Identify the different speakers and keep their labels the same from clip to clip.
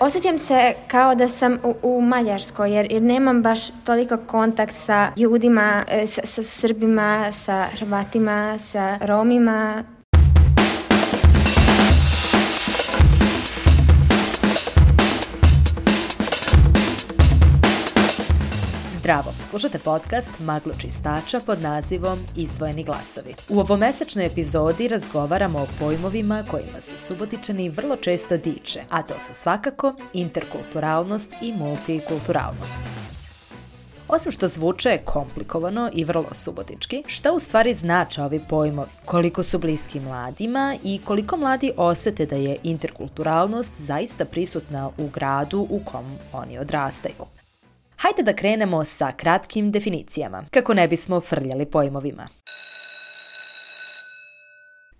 Speaker 1: Osjećam se kao da sam u, u Mađarskoj jer, jer nemam baš toliko kontakt sa ljudima, e, sa, sa Srbima, sa Hrvatima, sa Romima.
Speaker 2: Zdravo, slušate podcast Maglo čistača pod nazivom Izdvojeni glasovi. U ovomesečnoj epizodi razgovaramo o pojmovima kojima se subotičani vrlo često diče, a to su svakako interkulturalnost i multikulturalnost. Osim što zvuče komplikovano i vrlo subotički, šta u stvari znače ovi pojmovi? Koliko su bliski mladima i koliko mladi osete da je interkulturalnost zaista prisutna u gradu u kom oni odrastaju? Hajde da krenemo sa kratkim definicijama, kako ne bismo frljali pojmovima.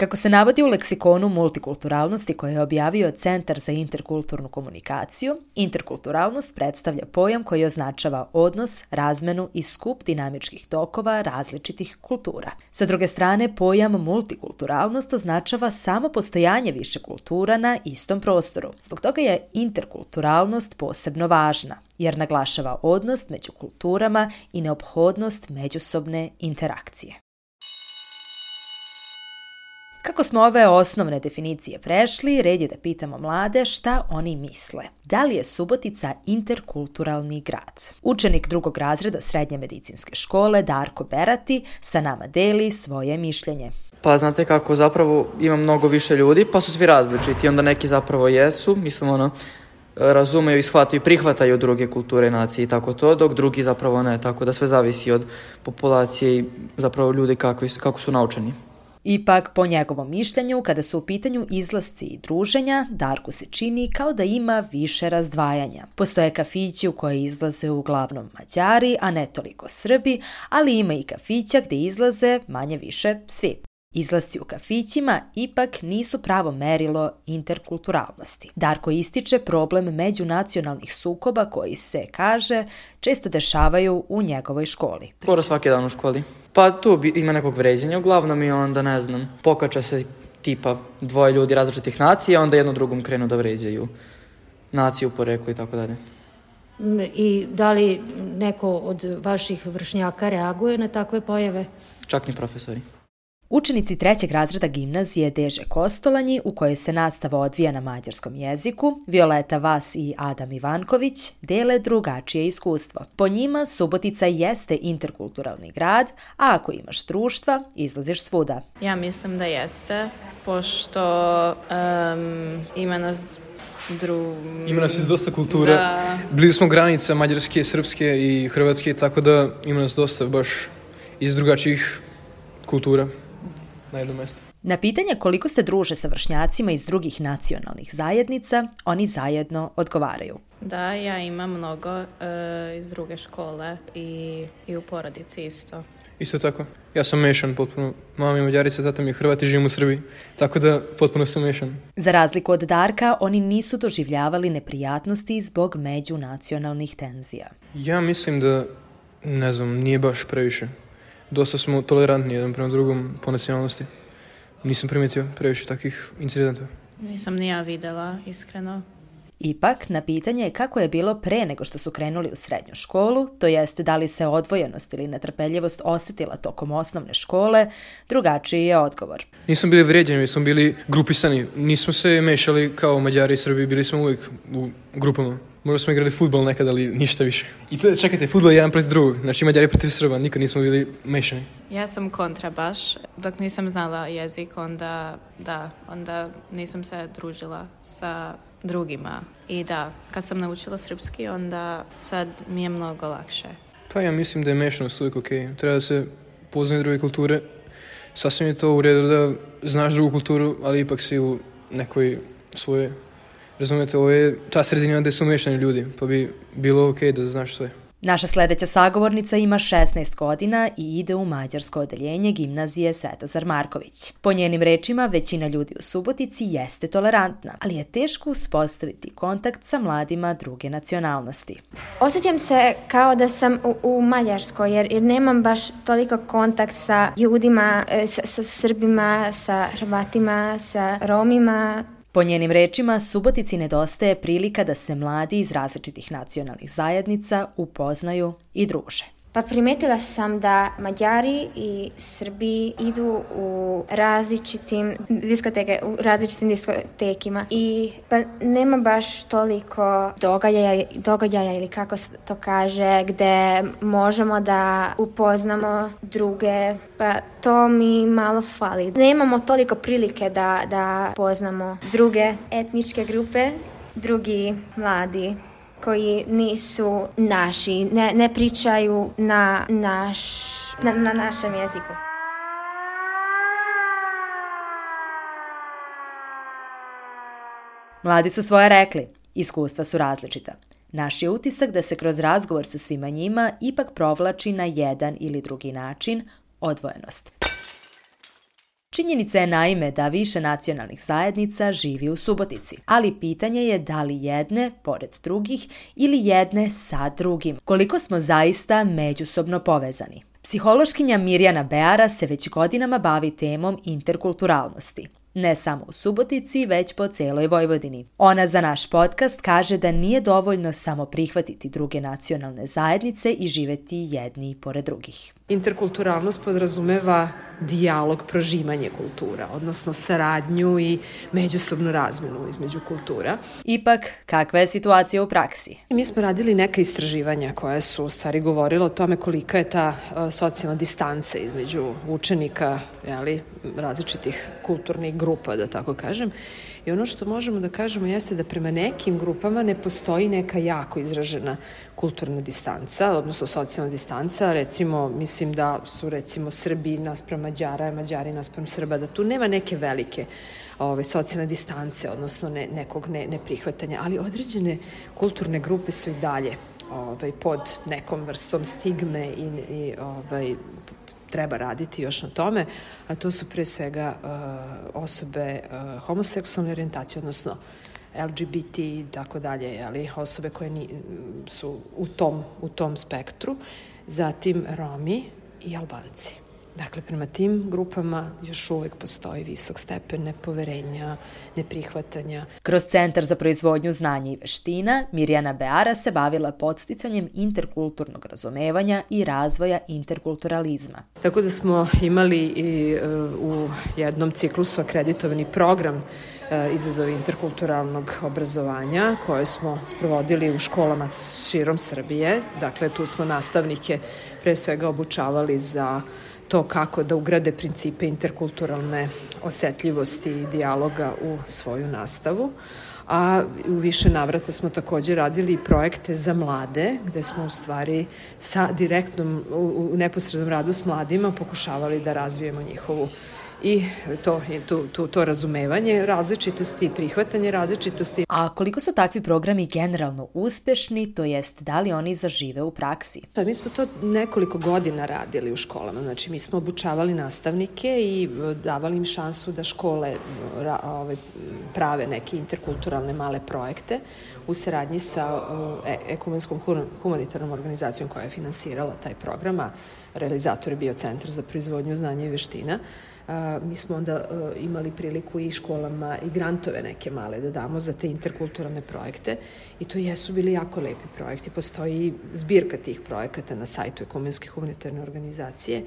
Speaker 2: Kako se navodi u leksikonu multikulturalnosti koje je objavio Centar za interkulturnu komunikaciju, interkulturalnost predstavlja pojam koji označava odnos, razmenu i skup dinamičkih tokova različitih kultura. Sa druge strane, pojam multikulturalnost označava samo postojanje više kultura na istom prostoru. Zbog toga je interkulturalnost posebno važna, jer naglašava odnos među kulturama i neophodnost međusobne interakcije. Kako smo ove osnovne definicije prešli, red je da pitamo mlade šta oni misle. Da li je Subotica interkulturalni grad? Učenik drugog razreda srednje medicinske škole Darko Berati sa nama deli svoje mišljenje.
Speaker 3: Pa znate kako, zapravo ima mnogo više ljudi, pa su svi različiti. Onda neki zapravo jesu, mislim ono, razumeju i shvataju i prihvataju druge kulture i nacije i tako to, dok drugi zapravo ne, tako da sve zavisi od populacije i zapravo ljudi kako, kako su naučeni.
Speaker 2: Ipak, po njegovom mišljenju, kada su u pitanju izlasci i druženja, Darku se čini kao da ima više razdvajanja. Postoje kafići u koje izlaze uglavnom Mađari, a ne toliko Srbi, ali ima i kafića gde izlaze manje više svi. Izlasci u kafićima ipak nisu pravo merilo interkulturalnosti. Darko ističe problem međunacionalnih sukoba koji se, kaže, često dešavaju u njegovoj školi.
Speaker 3: Skoro svaki dan u školi. Pa tu ima nekog vređenja uglavnom i onda, ne znam, pokača se tipa dvoje ljudi različitih nacija, onda jedno drugom krenu da vređaju naciju, poreklu i tako dalje.
Speaker 4: I da li neko od vaših vršnjaka reaguje na takve pojave?
Speaker 3: Čak ni profesori.
Speaker 2: Učenici trećeg razreda gimnazije Deže Kostolanji, u kojoj se nastava odvija na mađarskom jeziku, Violeta Vas i Adam Ivanković, dele drugačije iskustvo. Po njima Subotica jeste interkulturalni grad, a ako imaš društva, izlaziš svuda.
Speaker 5: Ja mislim da jeste, pošto um, ima nas Dru...
Speaker 6: Ima nas iz dosta kultura. Da. Blizu smo granica mađarske, srpske i hrvatske, tako da ima nas dosta baš iz drugačijih kultura na jednom mestu.
Speaker 2: Na pitanje koliko se druže sa vršnjacima iz drugih nacionalnih zajednica, oni zajedno odgovaraju.
Speaker 5: Da, ja imam mnogo uh, iz druge škole i, i u porodici isto.
Speaker 6: Isto tako. Ja sam mešan potpuno. Mama mi je Mađarica, tata mi je Hrvat i živim u Srbiji. Tako da potpuno sam mešan.
Speaker 2: Za razliku od Darka, oni nisu doživljavali neprijatnosti zbog međunacionalnih tenzija.
Speaker 6: Ja mislim da, ne znam, nije baš previše dosta smo tolerantni jedan prema drugom po nacionalnosti. Nisam primetio previše takvih incidenta.
Speaker 5: Nisam ni ja videla, iskreno.
Speaker 2: Ipak, na pitanje kako je bilo pre nego što su krenuli u srednju školu, to jeste da li se odvojenost ili netrpeljivost osetila tokom osnovne škole, drugačiji je odgovor.
Speaker 6: Nismo bili vređeni, mi smo bili grupisani. Nismo se mešali kao Mađari i Srbi, bili smo uvijek u grupama. Možda smo igrali futbol nekad, ali ništa više. I to, čekajte, futbol je jedan protiv drugog. Znači Mađari protiv Srba, nikad nismo bili mešani.
Speaker 5: Ja sam kontra baš. Dok nisam znala jezik, onda, da, onda nisam se družila sa drugima. I da, kad sam naučila srpski, onda sad mi je mnogo lakše.
Speaker 6: Pa ja mislim da je mešanost uvijek okej. Okay. Treba da se poznaju druge kulture. Sasvim je to u redu da znaš drugu kulturu, ali ipak si u nekoj svoje Razumete, ovo je ta sredina gde su mešani ljudi, pa bi bilo okej okay da znaš sve.
Speaker 2: Naša sledeća sagovornica ima 16 godina i ide u mađarsko odeljenje gimnazije Svetozar Marković. Po njenim rečima, većina ljudi u Subotici jeste tolerantna, ali je teško uspostaviti kontakt sa mladima druge nacionalnosti.
Speaker 1: Osjećam se kao da sam u, u Mađarskoj, jer, jer nemam baš toliko kontakt sa ljudima, e, sa, sa Srbima, sa Hrvatima, sa Romima,
Speaker 2: Po njenim rečima, Subotici nedostaje prilika da se mladi iz različitih nacionalnih zajednica upoznaju i druže.
Speaker 1: Pa primetila sam da Mađari i Srbi idu u različitim diskoteke, u različitim diskotekima i pa nema baš toliko događaja, događaja ili kako se to kaže gde možemo da upoznamo druge pa to mi malo fali. Nemamo toliko prilike da, da poznamo druge etničke grupe, drugi mladi koji nisu naši, ne, ne pričaju na, naš, na, na našem jeziku.
Speaker 2: Mladi su svoje rekli, iskustva su različita. Naš je utisak da se kroz razgovor sa svima njima ipak provlači na jedan ili drugi način odvojenost. Činjenica je naime da više nacionalnih zajednica živi u Subotici, ali pitanje je da li jedne pored drugih ili jedne sa drugim. Koliko smo zaista međusobno povezani. Psihološkinja Mirjana Beara se već godinama bavi temom interkulturalnosti. Ne samo u Subotici, već po celoj Vojvodini. Ona za naš podcast kaže da nije dovoljno samo prihvatiti druge nacionalne zajednice i živeti jedni pored drugih.
Speaker 7: Interkulturalnost podrazumeva dijalog, prožimanje kultura, odnosno saradnju i međusobnu razmenu između kultura.
Speaker 2: Ipak, kakva je situacija u praksi?
Speaker 7: Mi smo radili neka istraživanja koja su u stvari govorila o tome kolika je ta uh, socijalna distanca između učenika jeli, različitih kulturnih grupa, da tako kažem. I ono što možemo da kažemo jeste da prema nekim grupama ne postoji neka jako izražena kulturna distanca, odnosno socijalna distanca. Recimo, mislim da su recimo Srbi naspram Mađara, Mađari naspram Srba, da tu nema neke velike ove, socijalne distance, odnosno ne, nekog ne, neprihvatanja, ali određene kulturne grupe su i dalje ovaj, pod nekom vrstom stigme i, i ovaj, treba raditi još na tome, a to su pre svega uh, osobe uh, homoseksualne orijentacije, odnosno LGBT i tako dalje, ali osobe koje ni, su u tom, u tom spektru, zatim Romi i Albanci. Dakle, prema tim grupama još uvek postoji visok stepen nepoverenja, neprihvatanja.
Speaker 2: Kroz Centar za proizvodnju znanja i veština, Mirjana Beara se bavila podsticanjem interkulturnog razumevanja i razvoja interkulturalizma.
Speaker 7: Tako da smo imali i uh, u jednom ciklusu akreditovani program uh, izazovi interkulturalnog obrazovanja koje smo sprovodili u školama širom Srbije. Dakle, tu smo nastavnike pre svega obučavali za to kako da ugrade principe interkulturalne osetljivosti i dijaloga u svoju nastavu. A u više navrata smo takođe radili projekte za mlade, gde smo u stvari sa direktnom, u, u neposrednom radu s mladima pokušavali da razvijemo njihovu i to, to, to, to razumevanje različitosti i prihvatanje različitosti.
Speaker 2: A koliko su takvi programi generalno uspešni, to jest da li oni zažive u praksi?
Speaker 7: Da, mi smo to nekoliko godina radili u školama, znači mi smo obučavali nastavnike i e, davali im šansu da škole ra, ove, prave neke interkulturalne male projekte u saradnji sa e, ekumenskom humanitarnom organizacijom koja je finansirala taj program, a realizator je bio Centar za proizvodnju znanja i veština mi smo onda imali priliku i školama i grantove neke male da damo za te interkulturalne projekte i to jesu bili jako lepi projekti. Postoji zbirka tih projekata na sajtu Ekumenske humanitarne organizacije.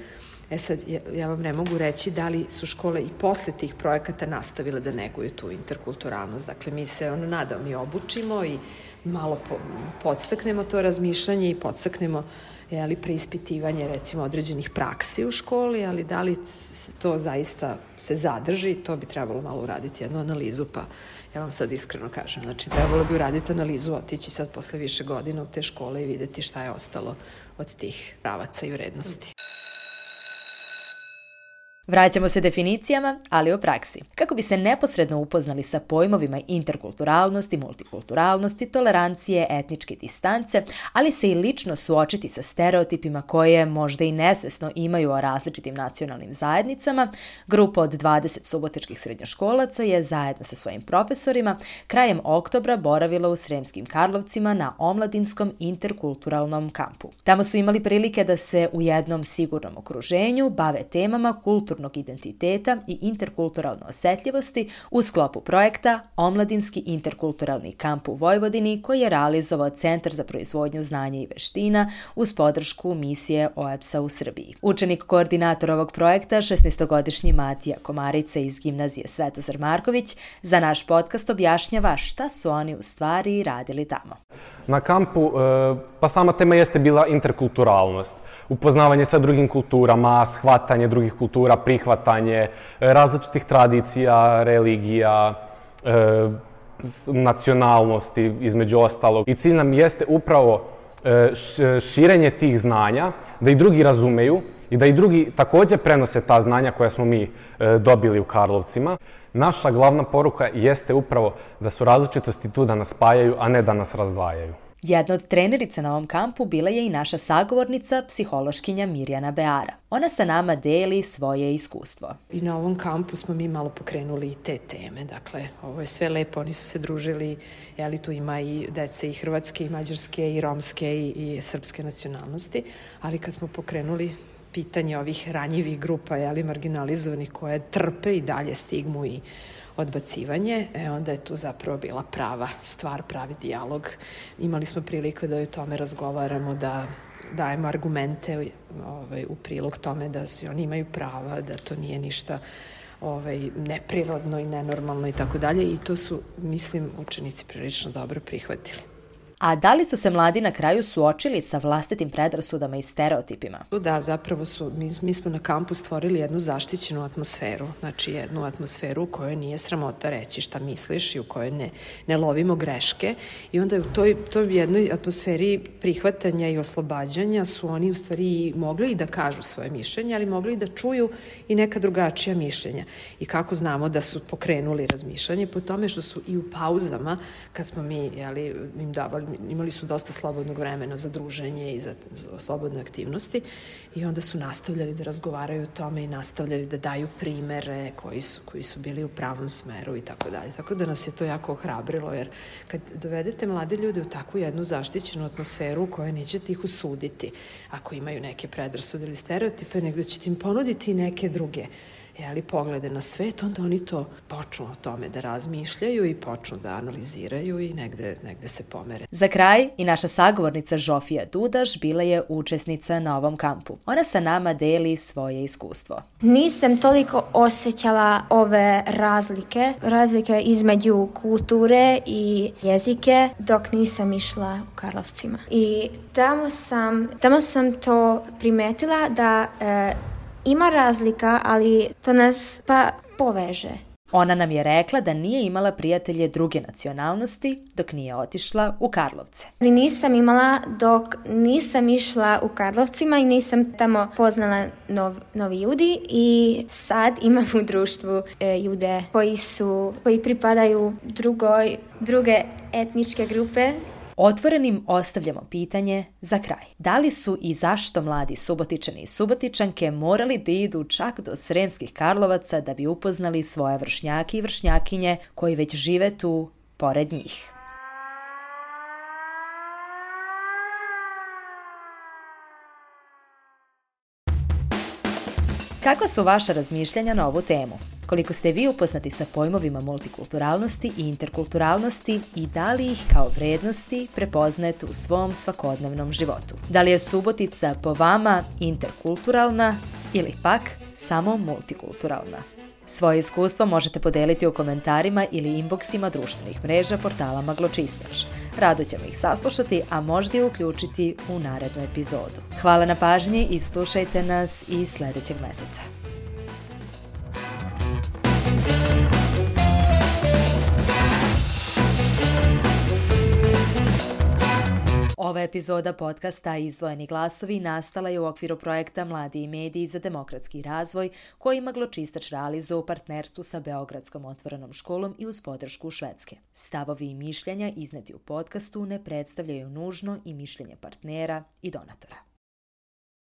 Speaker 7: E sad, ja, ja vam ne mogu reći da li su škole i posle tih projekata nastavile da neguju tu interkulturalnost. Dakle, mi se ono nadam i obučimo i malo po, podstaknemo to razmišljanje i podstaknemo uh, jeli, preispitivanje recimo određenih praksi u školi, ali da li to zaista se zadrži, to bi trebalo malo uraditi jednu analizu, pa ja vam sad iskreno kažem. Znači, trebalo bi uraditi analizu, otići sad posle više godina u te škole i videti šta je ostalo od tih pravaca i vrednosti.
Speaker 2: Vraćamo se definicijama, ali o praksi. Kako bi se neposredno upoznali sa pojmovima interkulturalnosti, multikulturalnosti, tolerancije, etničke distance, ali se i lično suočiti sa stereotipima koje možda i nesvesno imaju o različitim nacionalnim zajednicama, grupa od 20 subotičkih srednjoškolaca je zajedno sa svojim profesorima krajem oktobra boravila u Sremskim Karlovcima na omladinskom interkulturalnom kampu. Tamo su imali prilike da se u jednom sigurnom okruženju bave temama kulturnog kulturnog identiteta i interkulturalne osetljivosti u sklopu projekta Omladinski interkulturalni kamp u Vojvodini koji je realizovao Centar za proizvodnju znanja i veština uz podršku misije OEPS-a u Srbiji. Učenik koordinator ovog projekta, 16-godišnji Matija Komarica iz gimnazije Svetozar Marković, za naš podcast objašnjava šta su oni u stvari radili tamo.
Speaker 8: Na kampu, e, pa sama tema jeste bila interkulturalnost. Upoznavanje sa drugim kulturama, shvatanje drugih kultura, prihvatanje e, različitih tradicija, religija, e, nacionalnosti, između ostalog. I cilj nam jeste upravo širenje tih znanja, da i drugi razumeju i da i drugi takođe prenose ta znanja koja smo mi dobili u Karlovcima. Naša glavna poruka jeste upravo da su različitosti tu da nas spajaju, a ne da nas razdvajaju.
Speaker 2: Jedna od trenerica na ovom kampu bila je i naša sagovornica, psihološkinja Mirjana Beara. Ona sa nama deli svoje iskustvo.
Speaker 7: I na ovom kampu smo mi malo pokrenuli i te teme. Dakle, ovo je sve lepo, oni su se družili, jeli tu ima i dece i hrvatske, i mađarske, i romske, i, i srpske nacionalnosti, ali kad smo pokrenuli pitanje ovih ranjivih grupa, jeli, marginalizovanih koje trpe i dalje stigmu i odbacivanje, e, onda je tu zapravo bila prava stvar, pravi dijalog. Imali smo priliku da o tome razgovaramo, da dajemo argumente ovaj, u prilog tome da su oni imaju prava, da to nije ništa ovaj, neprirodno i nenormalno i tako dalje i to su, mislim, učenici prilično dobro prihvatili.
Speaker 2: A da li su se mladi na kraju suočili sa vlastitim predrasudama i stereotipima?
Speaker 7: Da, zapravo su, mi, mi smo na kampu stvorili jednu zaštićenu atmosferu, znači jednu atmosferu u kojoj nije sramota reći šta misliš i u kojoj ne, ne lovimo greške i onda u toj, toj jednoj atmosferi prihvatanja i oslobađanja su oni u stvari mogli i da kažu svoje mišljenje, ali mogli i da čuju i neka drugačija mišljenja. I kako znamo da su pokrenuli razmišljanje po tome što su i u pauzama, kad smo mi jeli, im davali imali su dosta slobodnog vremena za druženje i za, slobodne aktivnosti i onda su nastavljali da razgovaraju o tome i nastavljali da daju primere koji su, koji su bili u pravom smeru i tako dalje. Tako da nas je to jako ohrabrilo, jer kad dovedete mlade ljude u takvu jednu zaštićenu atmosferu u kojoj nećete ih usuditi ako imaju neke predrasude ili stereotipe, nego ćete im ponuditi neke druge jeli, poglede na svet, onda oni to počnu o tome da razmišljaju i počnu da analiziraju i negde, negde se pomere.
Speaker 2: Za kraj i naša sagovornica Žofija Dudaš bila je učesnica na ovom kampu. Ona sa nama deli svoje iskustvo.
Speaker 1: Nisam toliko osjećala ove razlike, razlike između kulture i jezike dok nisam išla u Karlovcima. I tamo sam, tamo sam to primetila da e, Ima razlika, ali to nas pa poveže.
Speaker 2: Ona nam je rekla da nije imala prijatelje druge nacionalnosti dok nije otišla u Karlovce.
Speaker 1: Nisam imala dok nisam išla u Karlovcima i nisam tamo poznala nov, novi ljudi i sad imam u društvu e, ljude koji su, koji pripadaju drugoj, druge etničke grupe
Speaker 2: Otvorenim ostavljamo pitanje za kraj. Da li su i zašto mladi subotičani i subotičanke morali da idu čak do Sremskih Karlovaca da bi upoznali svoje vršnjake i vršnjakinje koji već žive tu pored njih? Kako su vaša razmišljanja na ovu temu? Koliko ste vi upoznati sa pojmovima multikulturalnosti i interkulturalnosti i da li ih kao vrednosti prepoznajete u svom svakodnevnom životu? Da li je Subotica po vama interkulturalna ili pak samo multikulturalna? Svoje iskustvo možete podeliti u komentarima ili inboxima društvenih mreža portala Magločistač. Rado ćemo ih saslušati, a možda i uključiti u narednu epizodu. Hvala na pažnji i slušajte nas i sledećeg meseca. Ova epizoda podcasta Izdvojeni glasovi nastala je u okviru projekta Mladi i mediji za demokratski razvoj koji Magločistač realizuje u partnerstvu sa Beogradskom otvorenom školom i uz podršku Švedske. Stavovi i mišljenja izneti u podcastu ne predstavljaju nužno i mišljenje partnera i donatora.